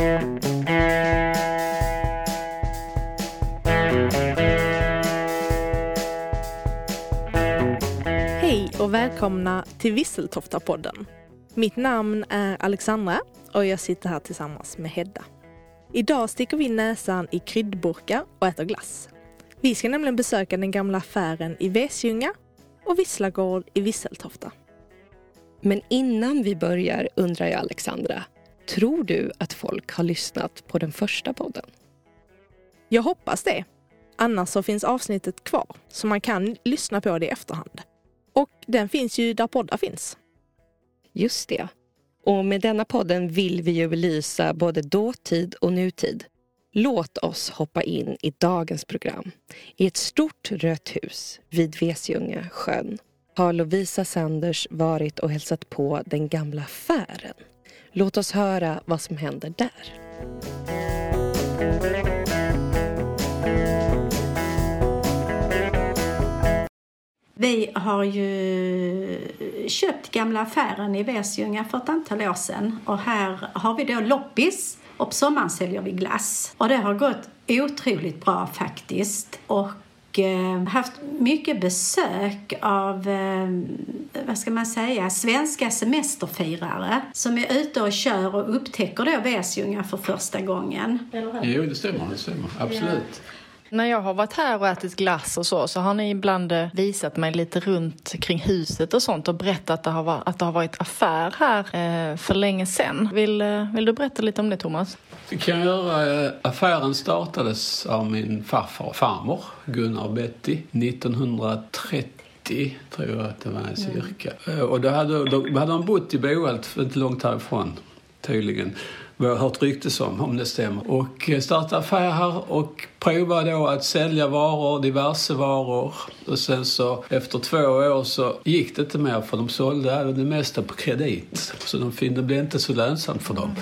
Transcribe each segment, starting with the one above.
Hej och välkomna till Visseltofta-podden. Mitt namn är Alexandra och jag sitter här tillsammans med Hedda. Idag sticker vi näsan i kryddburkar och äter glass. Vi ska nämligen besöka den gamla affären i Vesljunga och Visslagård i Visseltofta. Men innan vi börjar undrar jag Alexandra, tror du att folk har lyssnat på den första podden? Jag hoppas det. Annars så finns avsnittet kvar, så man kan lyssna på det i efterhand. Och den finns ju där poddar finns. Just det. Och med denna podden vill vi ju belysa både dåtid och nutid. Låt oss hoppa in i dagens program. I ett stort rött hus vid Vesljunga sjön har Lovisa Sanders varit och hälsat på den gamla affären. Låt oss höra vad som händer där. Vi har ju köpt gamla affären i Vesljunga för ett antal år sedan och här har vi då loppis och på sommaren säljer vi glass. Och det har gått otroligt bra faktiskt. Och haft mycket besök av, eh, vad ska man säga, svenska semesterfirare som är ute och kör och upptäcker då Vesljunga för första gången. Jo, det stämmer. Det stämmer. Absolut. När jag har varit här och ätit glass och så, så har ni ibland eh, visat mig lite runt kring huset och sånt och berättat att det har varit, att det har varit affär här eh, för länge sedan. Vill, eh, vill du berätta lite om det, Thomas? Det kan jag göra. Eh, Affären startades av min farfar och farmor, Gunnar och Betty, 1930 tror jag att det var cirka. Eh, Och då hade, då hade de bott i Bohult, inte långt härifrån tydligen. Vad jag hört ryktes om, om det stämmer. Och eh, startade affär här och provade då att sälja varor, diverse varor. Och sen så efter två år så gick det inte mer för de sålde det mesta på kredit. Så de det blev inte så lönsamt för dem.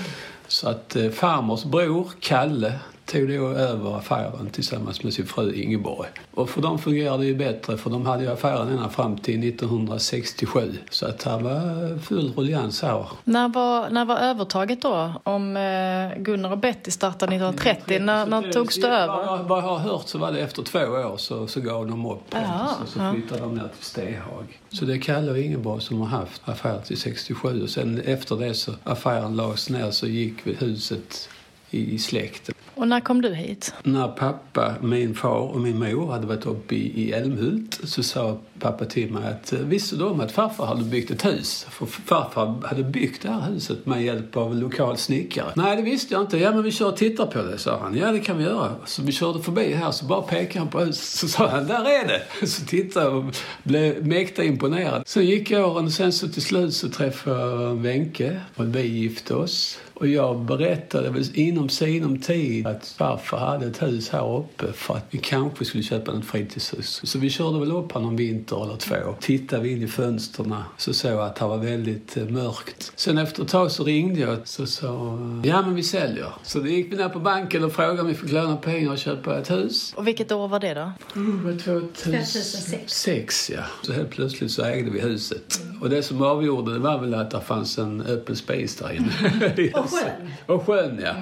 Så att eh, farmors bror, Kalle, tog då över affären tillsammans med sin fru Ingeborg. Och för dem fungerade det ju bättre för de hade ju affären ända fram till 1967. Så att det var full ruljans här. När var, när var övertaget då? Om eh, Gunnar och Betty startade 1930, när, när togs det över? Vad, jag har hört så var det efter två år så, så gav de upp. Ja, så, så ja. flyttade de ner till Stehag. Så det är Kalle och Ingeborg som har haft affär till 67 och sen efter det så affären lades ner så gick huset i släkten. Och när kom du hit? När pappa, min far och min mor hade varit uppe i, Älmhult så sa pappa till mig att eh, visste du om att farfar hade byggt ett hus? För farfar hade byggt det här huset med hjälp av en lokal snickare. Nej, det visste jag inte. Ja, men vi kör och tittar på det, sa han. Ja, det kan vi göra. Så vi körde förbi här så bara pekade han på huset så sa han, där är det! Så tittade jag och blev mäkta imponerad. Sen gick åren och sen så till slut så träffade jag Wenche och vi gifte oss. Och jag berättade inom sinom tid att farfar hade ett hus här uppe för att vi kanske skulle köpa ett fritidshus. Så vi körde väl upp här någon vinter eller två. Tittade vi in i fönstren så såg jag att det var väldigt eh, mörkt. Sen efter ett tag så ringde jag så sa ja men vi säljer. Så då gick vi ner på banken och frågade om vi fick låna pengar och köpa ett hus. Och vilket år var det då? Det var 2006 ja. Så helt plötsligt så ägde vi huset. Och det som avgjorde det var väl att det fanns en öppen space där inne. Och sjön. Och sjön, ja.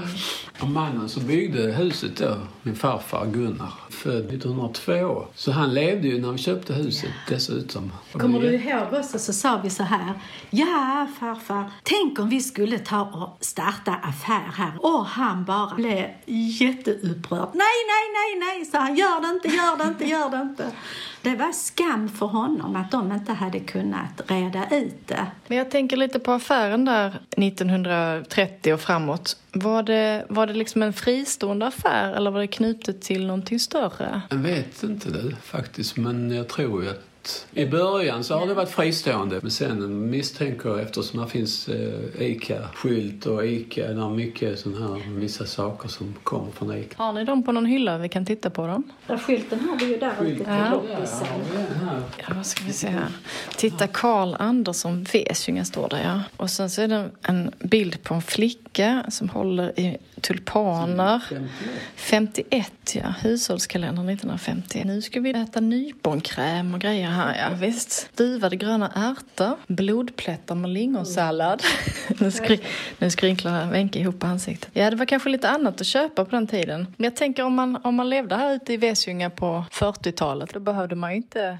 Och mannen som byggde huset då, min farfar Gunnar, född 1902. Så han levde ju när vi köpte huset dessutom. Kommer du ihåg också så sa vi så här. Ja farfar, tänk om vi skulle ta och starta affär här. Och han bara blev jätteupprörd. Nej, nej, nej, nej, sa han. Gör det inte, gör det inte, gör det inte. Det var skam för honom att de inte hade kunnat reda ut det. Men jag tänker lite på affären där 1930 och framåt. Var det, var det liksom en fristående affär eller var det knutet till någonting större? Jag vet inte du faktiskt, men jag tror ju att i början så har det varit fristående men sen misstänker jag eftersom det finns eh, ICA-skylt och ICA, det är mycket sådana här vissa saker som kommer från ICA. Har ni dem på någon hylla vi kan titta på dem? Skylten har vi ju där ute på Ja. loppisen. Ja, vad ska vi se här? Titta, Karl Andersson Vesjunga står det, ja. Och sen så är det en bild på en flicka som håller i tulpaner. 51, ja. Hushållskalendern 1950. Nu ska vi äta nyponkräm och grejer Aha, ja, visst. Stuvade gröna ärtor, blodplättar med lingonsallad. nu, skry nu skrynklar Wenche ihop ansiktet. Ja, det var kanske lite annat att köpa på den tiden. Men jag tänker om man, om man levde här ute i Vesjunga på 40-talet, då behövde man ju inte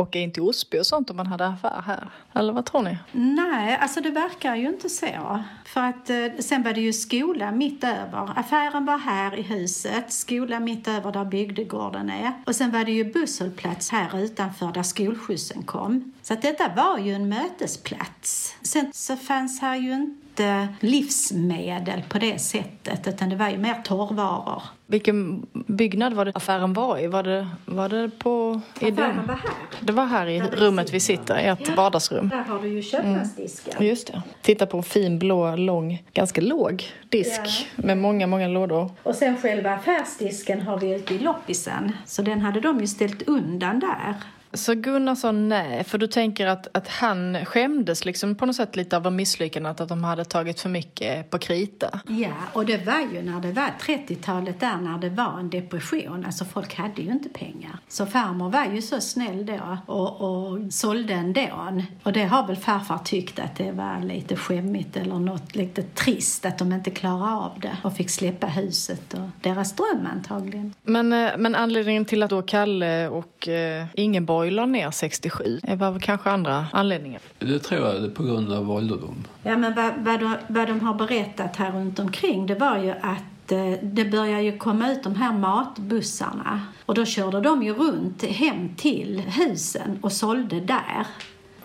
åka in till Osby och sånt om man hade affär här? Eller vad tror ni? Nej, alltså det verkar ju inte så. För att eh, sen var det ju skola mitt över. Affären var här i huset, skola mitt över där bygdegården är. Och sen var det ju busshållplats här utanför där skolskjutsen kom. Så att detta var ju en mötesplats. Sen så fanns här ju inte livsmedel på det sättet, utan det var ju mer torrvaror. Vilken byggnad var det affären var i? Var det, var det på... Affären var här. Det var här i rummet vi sitter, i ett Ja. vardagsrum. Där har du ju köpmansdisken. Mm. Just det. Titta på en fin blå, lång, ganska låg disk med många, många lådor. Och sen själva affärsdisken har vi ute i loppisen. Så den hade de ju ställt undan där. Så Gunnar sa nej, för du tänker att, att han skämdes liksom på något sätt lite av misslyckandet att de hade tagit för mycket på krita. Ja, och det var ju när det var 30-talet där när det var en depression. Alltså folk hade ju inte pengar. Så farmor var ju så snäll då och, och sålde ändå. Och det har väl farfar tyckt att det var lite skämmigt eller något lite trist att de inte klarade av det och fick släppa huset och deras dröm antagligen. Men, eh, men anledningen till att då Kalle och eh, Ingeborg la ner 67 eh, var kanske andra anledningar. Det tror jag är på grund av ålderdom. Ja, men vad, vad, de, vad de har berättat här runt omkring det var ju att eh, det börjar ju komma ut de här matbussarna och då körde de ju runt hem till husen och sålde där.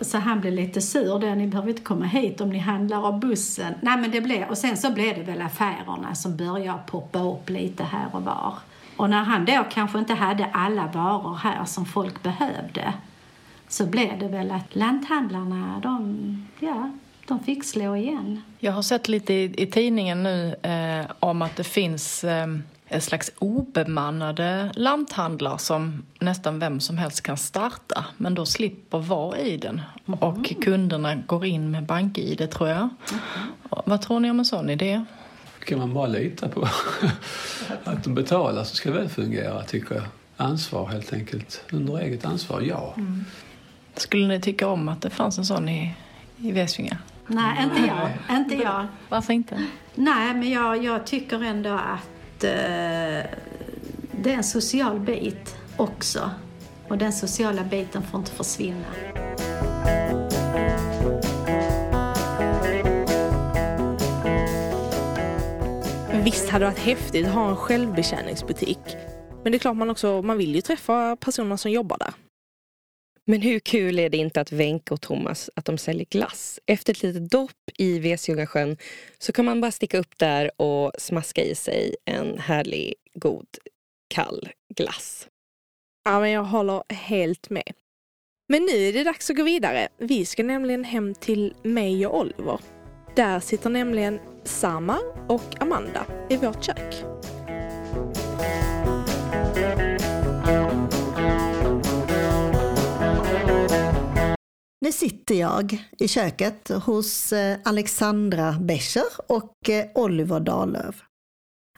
Så han blev lite sur där, ni behöver inte komma hit om ni handlar av bussen. Nej men det blev, och sen så blev det väl affärerna som började poppa upp lite här och var. Och när han då kanske inte hade alla varor här som folk behövde så blev det väl att lanthandlarna, de, ja, de fick slå igen. Jag har sett lite i, i tidningen nu eh, om att det finns eh, ett slags obemannade lanthandlar som nästan vem som helst kan starta men då slipper vara i den. Och kunderna går in med bank-id tror jag. Vad tror ni om en sån idé? Kan man bara lita på att de betalar så ska det väl fungera, tycker jag. Ansvar helt enkelt. Under eget ansvar, ja. Skulle ni tycka om att det fanns en sån i, i Väsvinga? Nej, inte jag. Inte jag. Varför inte? Nej, men jag, jag tycker ändå att eh, det är en social bit också. Och den sociala biten får inte försvinna. Visst hade det varit häftigt att ha en självbetjäningsbutik. Men det är klart man också, man vill ju träffa personer som jobbar där. Men hur kul är det inte att Wenke och Thomas att de säljer glass? Efter ett litet dopp i Vesljungasjön så kan man bara sticka upp där och smaska i sig en härlig, god, kall glass. Ja, men jag håller helt med. Men nu är det dags att gå vidare. Vi ska nämligen hem till mig och Oliver. Där sitter nämligen Samar och Amanda i vårt kök. Nu sitter jag i köket hos eh, Alexandra Bescher och eh, Oliver Dahlöf.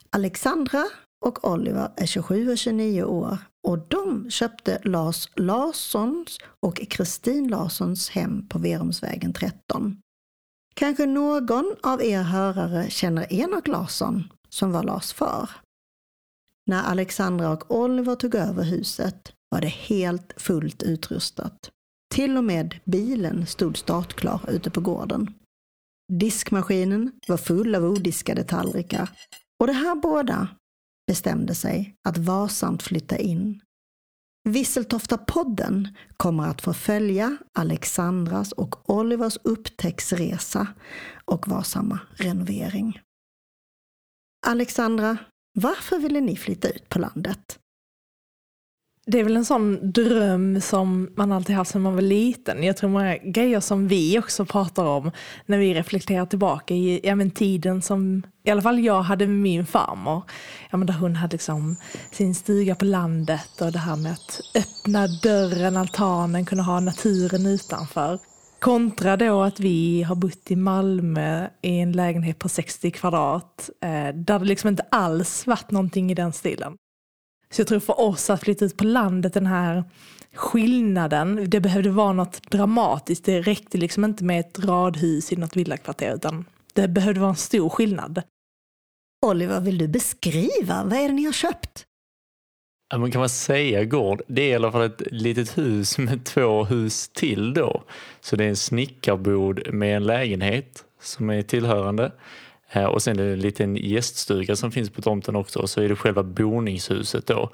Alexandra och Oliver är 27 och 29 år och de köpte Lars Larssons och Kristin Larssons hem på Verumsvägen 13. Kanske någon av er hörare känner Enok Larsson som var Lars far. När Alexandra och Oliver tog över huset var det helt fullt utrustat. Till och med bilen stod startklar ute på gården. Diskmaskinen var full av odiskade tallrikar och de här båda bestämde sig att varsamt flytta in. Visseltofta-podden kommer att få följa Alexandras och Olivers upptäcktsresa och varsamma renovering. Alexandra, varför ville ni flytta ut på landet? Det är väl en sån dröm som man alltid haft sedan man var liten. Jag tror många grejer som vi också pratar om när vi reflekterar tillbaka i ja, men tiden som i alla fall jag hade med min farmor. Ja, men där hon hade liksom sin stuga på landet och det här med att öppna dörren, altanen, kunna ha naturen utanför. Kontra då att vi har bott i Malmö i en lägenhet på 60 kvadrat eh, där det liksom inte alls varit någonting i den stilen. Så jag tror för oss att flytta ut på landet, den här skillnaden, det behövde vara något dramatiskt. Det räckte liksom inte med ett radhus i något villakvarter utan det behövde vara en stor skillnad. Oliver, vill du beskriva? Vad är det ni har köpt? Ja, man kan man säga gård? Det är i alla fall ett litet hus med två hus till då. Så det är en snickarbod med en lägenhet som är tillhörande. Eh, och sen är det en liten gäststuga som finns på tomten också. Och så är det själva boningshuset då.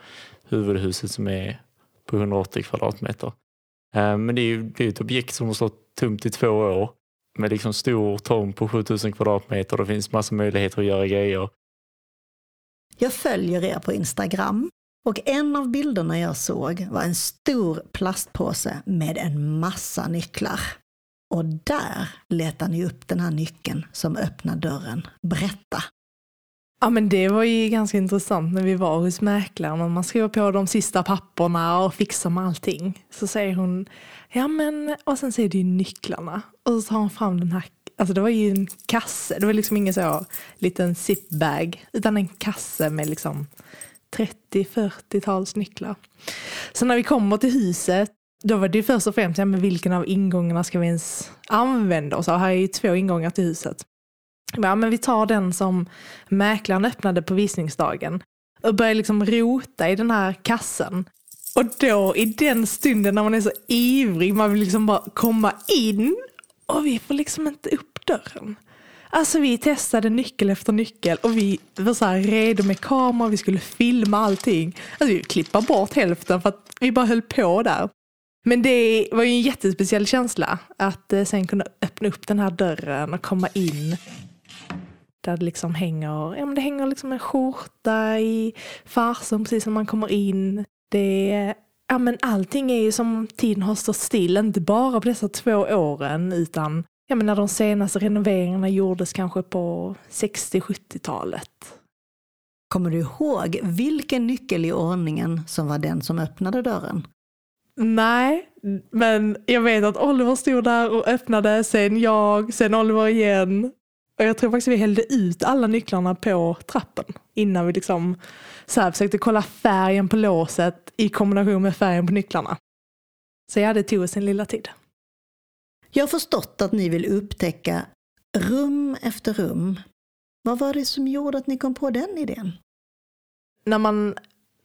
Huvudhuset som är på 180 kvadratmeter. Eh, men det är ju det är ett objekt som har stått tomt i två år. Med liksom stor tomt på 7000 kvadratmeter. Det finns massa möjligheter att göra grejer. Jag följer er på Instagram och en av bilderna jag såg var en stor plastpåse med en massa nycklar. Och där letar ni upp den här nyckeln som öppnar dörren. Berätta! Ja men det var ju ganska intressant när vi var hos mäklaren och man skriver på de sista papperna och fixar med allting. Så säger hon, ja men, och sen säger det ju nycklarna. Och så tar hon fram den här, alltså det var ju en kasse, det var liksom ingen så liten zipbag, utan en kasse med liksom 30-40-tals nycklar. Så när vi kommer till huset, då var det ju först och främst, ja, men vilken av ingångarna ska vi ens använda oss av? Här är ju två ingångar till huset. Ja, men vi tar den som mäklaren öppnade på visningsdagen och börjar liksom rota i den här kassen. Och då i den stunden när man är så ivrig, man vill liksom bara komma in och vi får liksom inte upp dörren. Alltså vi testade nyckel efter nyckel och vi var så här redo med kamera, vi skulle filma allting. Alltså vi klippade bort hälften för att vi bara höll på där. Men det var ju en jättespeciell känsla att eh, sen kunna öppna upp den här dörren och komma in. Där det liksom hänger, ja, men det hänger liksom en skjorta i farsen precis när man kommer in. Det, ja, men allting är ju som tiden har stått still, inte bara på dessa två åren utan ja, men när de senaste renoveringarna gjordes kanske på 60-70-talet. Kommer du ihåg vilken nyckel i ordningen som var den som öppnade dörren? Nej, men jag vet att Oliver stod där och öppnade, sen jag, sen Oliver igen. Och jag tror faktiskt vi hällde ut alla nycklarna på trappen innan vi liksom så här försökte kolla färgen på låset i kombination med färgen på nycklarna. Så ja, det tog sin lilla tid. Jag har förstått att ni vill upptäcka rum efter rum. Vad var det som gjorde att ni kom på den idén? När man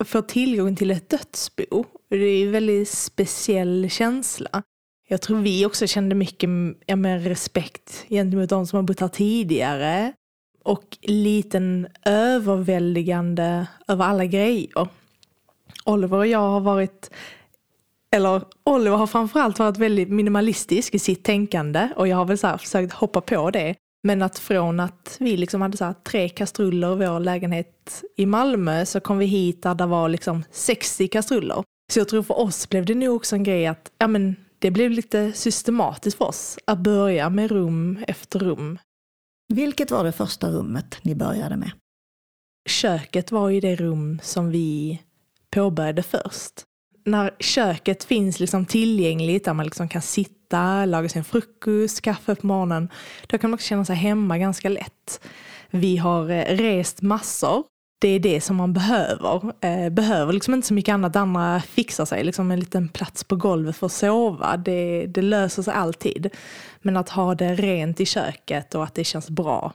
får tillgång till ett dödsbo, det är en väldigt speciell känsla. Jag tror vi också kände mycket ja, med respekt gentemot de som har bott här tidigare och liten överväldigande över alla grejer. Oliver och jag har varit eller Oliver har framförallt varit väldigt minimalistisk i sitt tänkande och jag har väl så försökt hoppa på det. Men att från att vi liksom hade så tre kastruller i vår lägenhet i Malmö så kom vi hit där det var liksom 60 kastruller. Så jag tror för oss blev det nog också en grej att ja, men det blev lite systematiskt för oss att börja med rum efter rum. Vilket var det första rummet ni började med? Köket var ju det rum som vi påbörjade först när köket finns liksom tillgängligt, där man liksom kan sitta, laga sin frukost, kaffe på morgonen, då kan man också känna sig hemma ganska lätt. Vi har eh, rest massor. Det är det som man behöver. Eh, behöver liksom inte så mycket annat. Andra fixar sig, liksom en liten plats på golvet för att sova. Det, det löser sig alltid. Men att ha det rent i köket och att det känns bra.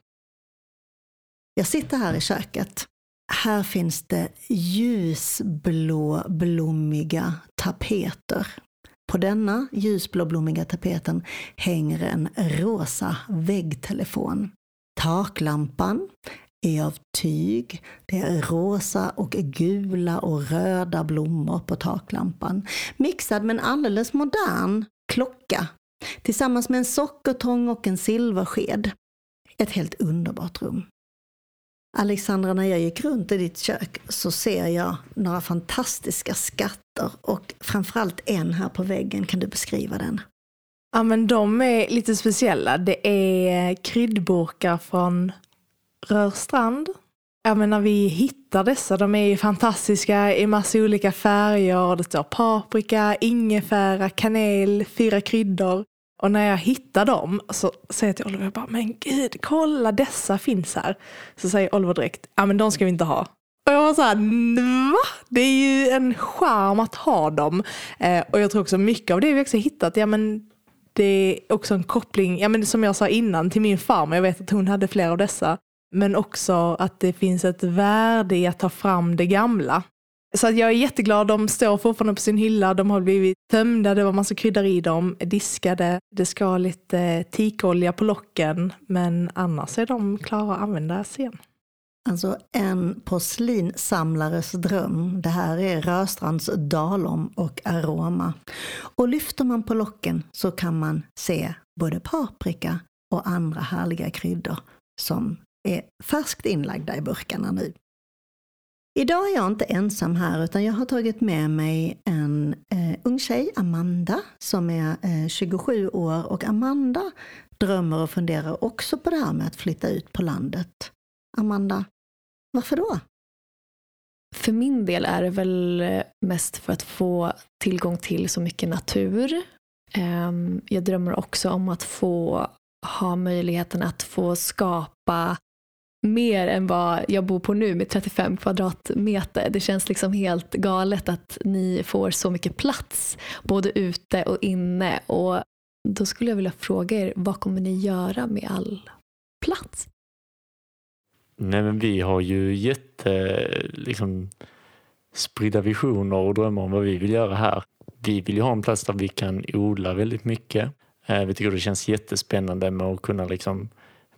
Jag sitter här i köket här finns det ljusblå blommiga tapeter. På denna ljusblå blommiga tapeten hänger en rosa väggtelefon. Taklampan är av tyg. Det är rosa och gula och röda blommor på taklampan. Mixad med en alldeles modern klocka tillsammans med en sockertång och en silversked. Ett helt underbart rum. Alexandra, när jag gick runt i ditt kök så ser jag några fantastiska skatter och framförallt en här på väggen. Kan du beskriva den? Ja, men de är lite speciella. Det är kryddburkar från Rörstrand. Ja, men när vi hittar dessa, de är ju fantastiska i massa olika färger. Det står paprika, ingefära, kanel, fyra kryddor. Och när jag hittar dem så säger jag till Oliver, bara, men gud, kolla dessa finns här. Så säger Oliver direkt, ja men de ska vi inte ha. Och jag var så här, va? Det är ju en charm att ha dem. Eh, och jag tror också mycket av det vi också hittat, ja men det är också en koppling, ja men som jag sa innan, till min farmor. Jag vet att hon hade flera av dessa. Men också att det finns ett värde i att ta fram det gamla. Så att jag är jätteglad, de står fortfarande på sin hylla, de har blivit tömda, det var massa kryddor i dem, diskade, det ska lite tikolja på locken, men annars är de klara att användas igen. Alltså en porslinsamlares dröm. Det här är Rörstrands Dalom och Aroma. Och lyfter man på locken så kan man se både paprika och andra härliga kryddor som är färskt inlagda i burkarna nu. Idag är jag inte ensam här utan jag har tagit med mig en eh, ung tjej, Amanda, som är eh, 27 år och Amanda drömmer och funderar också på det här med att flytta ut på landet. Amanda, varför då? För min del är det väl eh, mest för att få tillgång till så mycket natur. Ehm, jag drömmer också om att få ha möjligheten att få skapa mer än vad jag bor på nu med 35 kvadratmeter. Det känns liksom helt galet att ni får så mycket plats både ute och inne. Och då skulle jag vilja fråga er, vad kommer ni göra med all plats? Nej men vi har ju jätte liksom, spridda visioner och drömmar om vad vi vill göra här. Vi vill ju ha en plats där vi kan odla väldigt mycket. Eh, vi tycker det känns jättespännande med att kunna liksom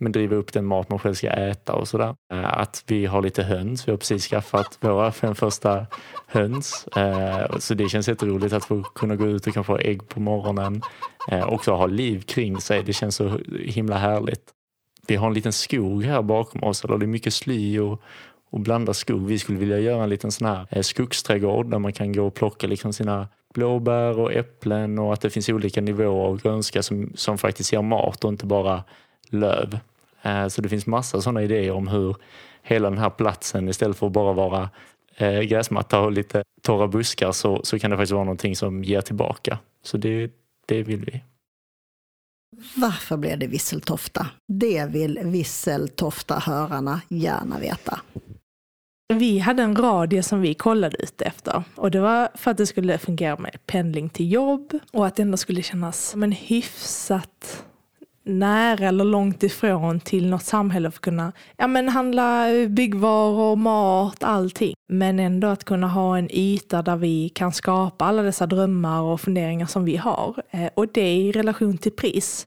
men driva upp den mat man själv ska äta och sådär. Eh, att vi har lite höns. Vi har precis skaffat våra fem första höns. Eh, så det känns jätteroligt att få kunna gå ut och kanske ha ägg på morgonen. Eh, Också ha liv kring sig. Det känns så himla härligt. Vi har en liten skog här bakom oss. Eller det är mycket sly och, och blandad skog. Vi skulle vilja göra en liten sån här skogsträdgård där man kan gå och plocka liksom sina blåbär och äpplen och att det finns olika nivåer av grönska som, som faktiskt ger mat och inte bara löv. Eh, så det finns massa sådana idéer om hur hela den här platsen istället för att bara vara eh, gräsmatta och lite torra buskar så, så kan det faktiskt vara någonting som ger tillbaka. Så det, det vill vi. Varför blev det Visseltofta? Det vill Visseltofta-hörarna gärna veta. Vi hade en radie som vi kollade ut efter och det var för att det skulle fungera med pendling till jobb och att det ändå skulle kännas men hyfsat nära eller långt ifrån till något samhälle för att kunna ja, men handla byggvaror, mat, allting. Men ändå att kunna ha en yta där vi kan skapa alla dessa drömmar och funderingar som vi har. Eh, och det i relation till pris.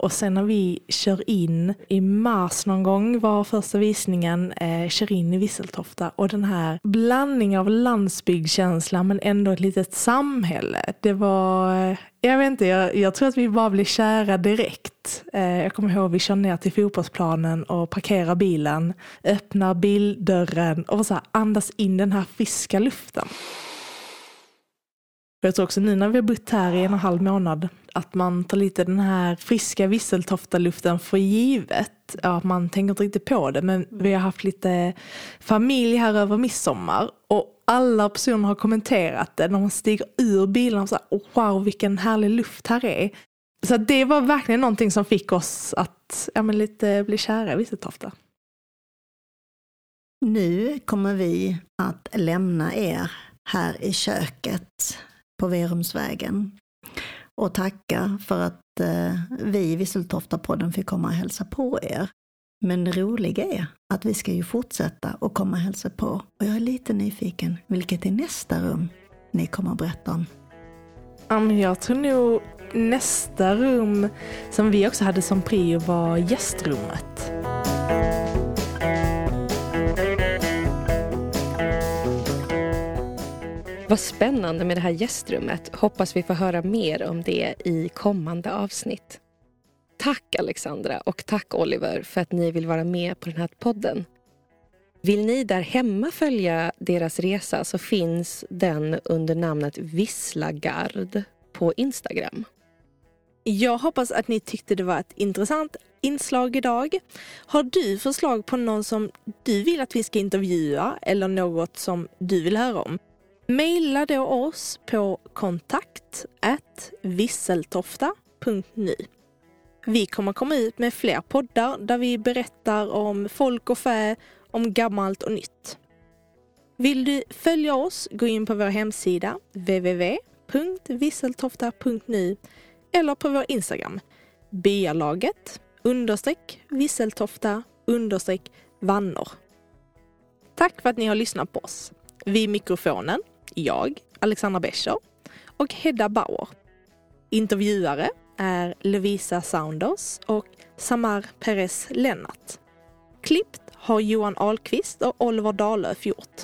Och sen när vi kör in i mars någon gång var första visningen, eh, kör in i Visseltofta och den här blandningen av landsbygdskänsla men ändå ett litet samhälle. Det var, eh, jag vet inte, jag, jag, tror att vi bara blev kära direkt. Eh, jag kommer ihåg vi kör ner till fotbollsplanen och parkerar bilen, öppnar bildörren och så här, andas in den här friska luften. Jag tror också nu när vi har bott här i en och en halv månad att man tar lite den här friska visseltoftaluften för givet. Ja, man tänker inte riktigt på det men vi har haft lite familj här över midsommar och alla personer har kommenterat det när man stiger ur bilen och så här, wow vilken härlig luft här är. Så det var verkligen någonting som fick oss att ja, men lite bli kära i Visseltofta. Nu kommer vi att lämna er här i köket på Verumsvägen och tacka för att eh, vi i Visseltoftapodden fick komma och hälsa på er. Men det roliga är att vi ska ju fortsätta och komma och hälsa på. Och jag är lite nyfiken, vilket är nästa rum ni kommer att berätta om? jag tror nog nästa rum som vi också hade som prio var gästrummet. Vad spännande med det här gästrummet. Hoppas vi får höra mer om det i kommande avsnitt. Tack Alexandra och tack Oliver för att ni vill vara med på den här podden. Vill ni där hemma följa deras resa så finns den under namnet Visslagard på Instagram. Jag hoppas att ni tyckte det var ett intressant inslag idag. Har du förslag på någon som du vill att vi ska intervjua eller något som du vill höra om? Maila då oss på kontakt visseltofta.nu. Vi kommer komma ut med fler poddar där vi berättar om folk och fä, om gammalt och nytt. Vill du följa oss, gå in på vår hemsida www.visseltofta.nu eller på vår Instagram byalaget understreck visseltofta understreck vannor. Tack för att ni har lyssnat på oss. Vid mikrofonen, jag, Alexandra Bescher och Hedda Bauer. Intervjuare är Lovisa Saunders och Samar Perez Lennart. Klippt har Johan Ahlqvist och Oliver Dahlöf gjort.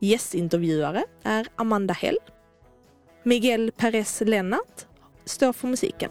Gästintervjuare är Amanda Hell. Miguel Perez Lennart står för musiken.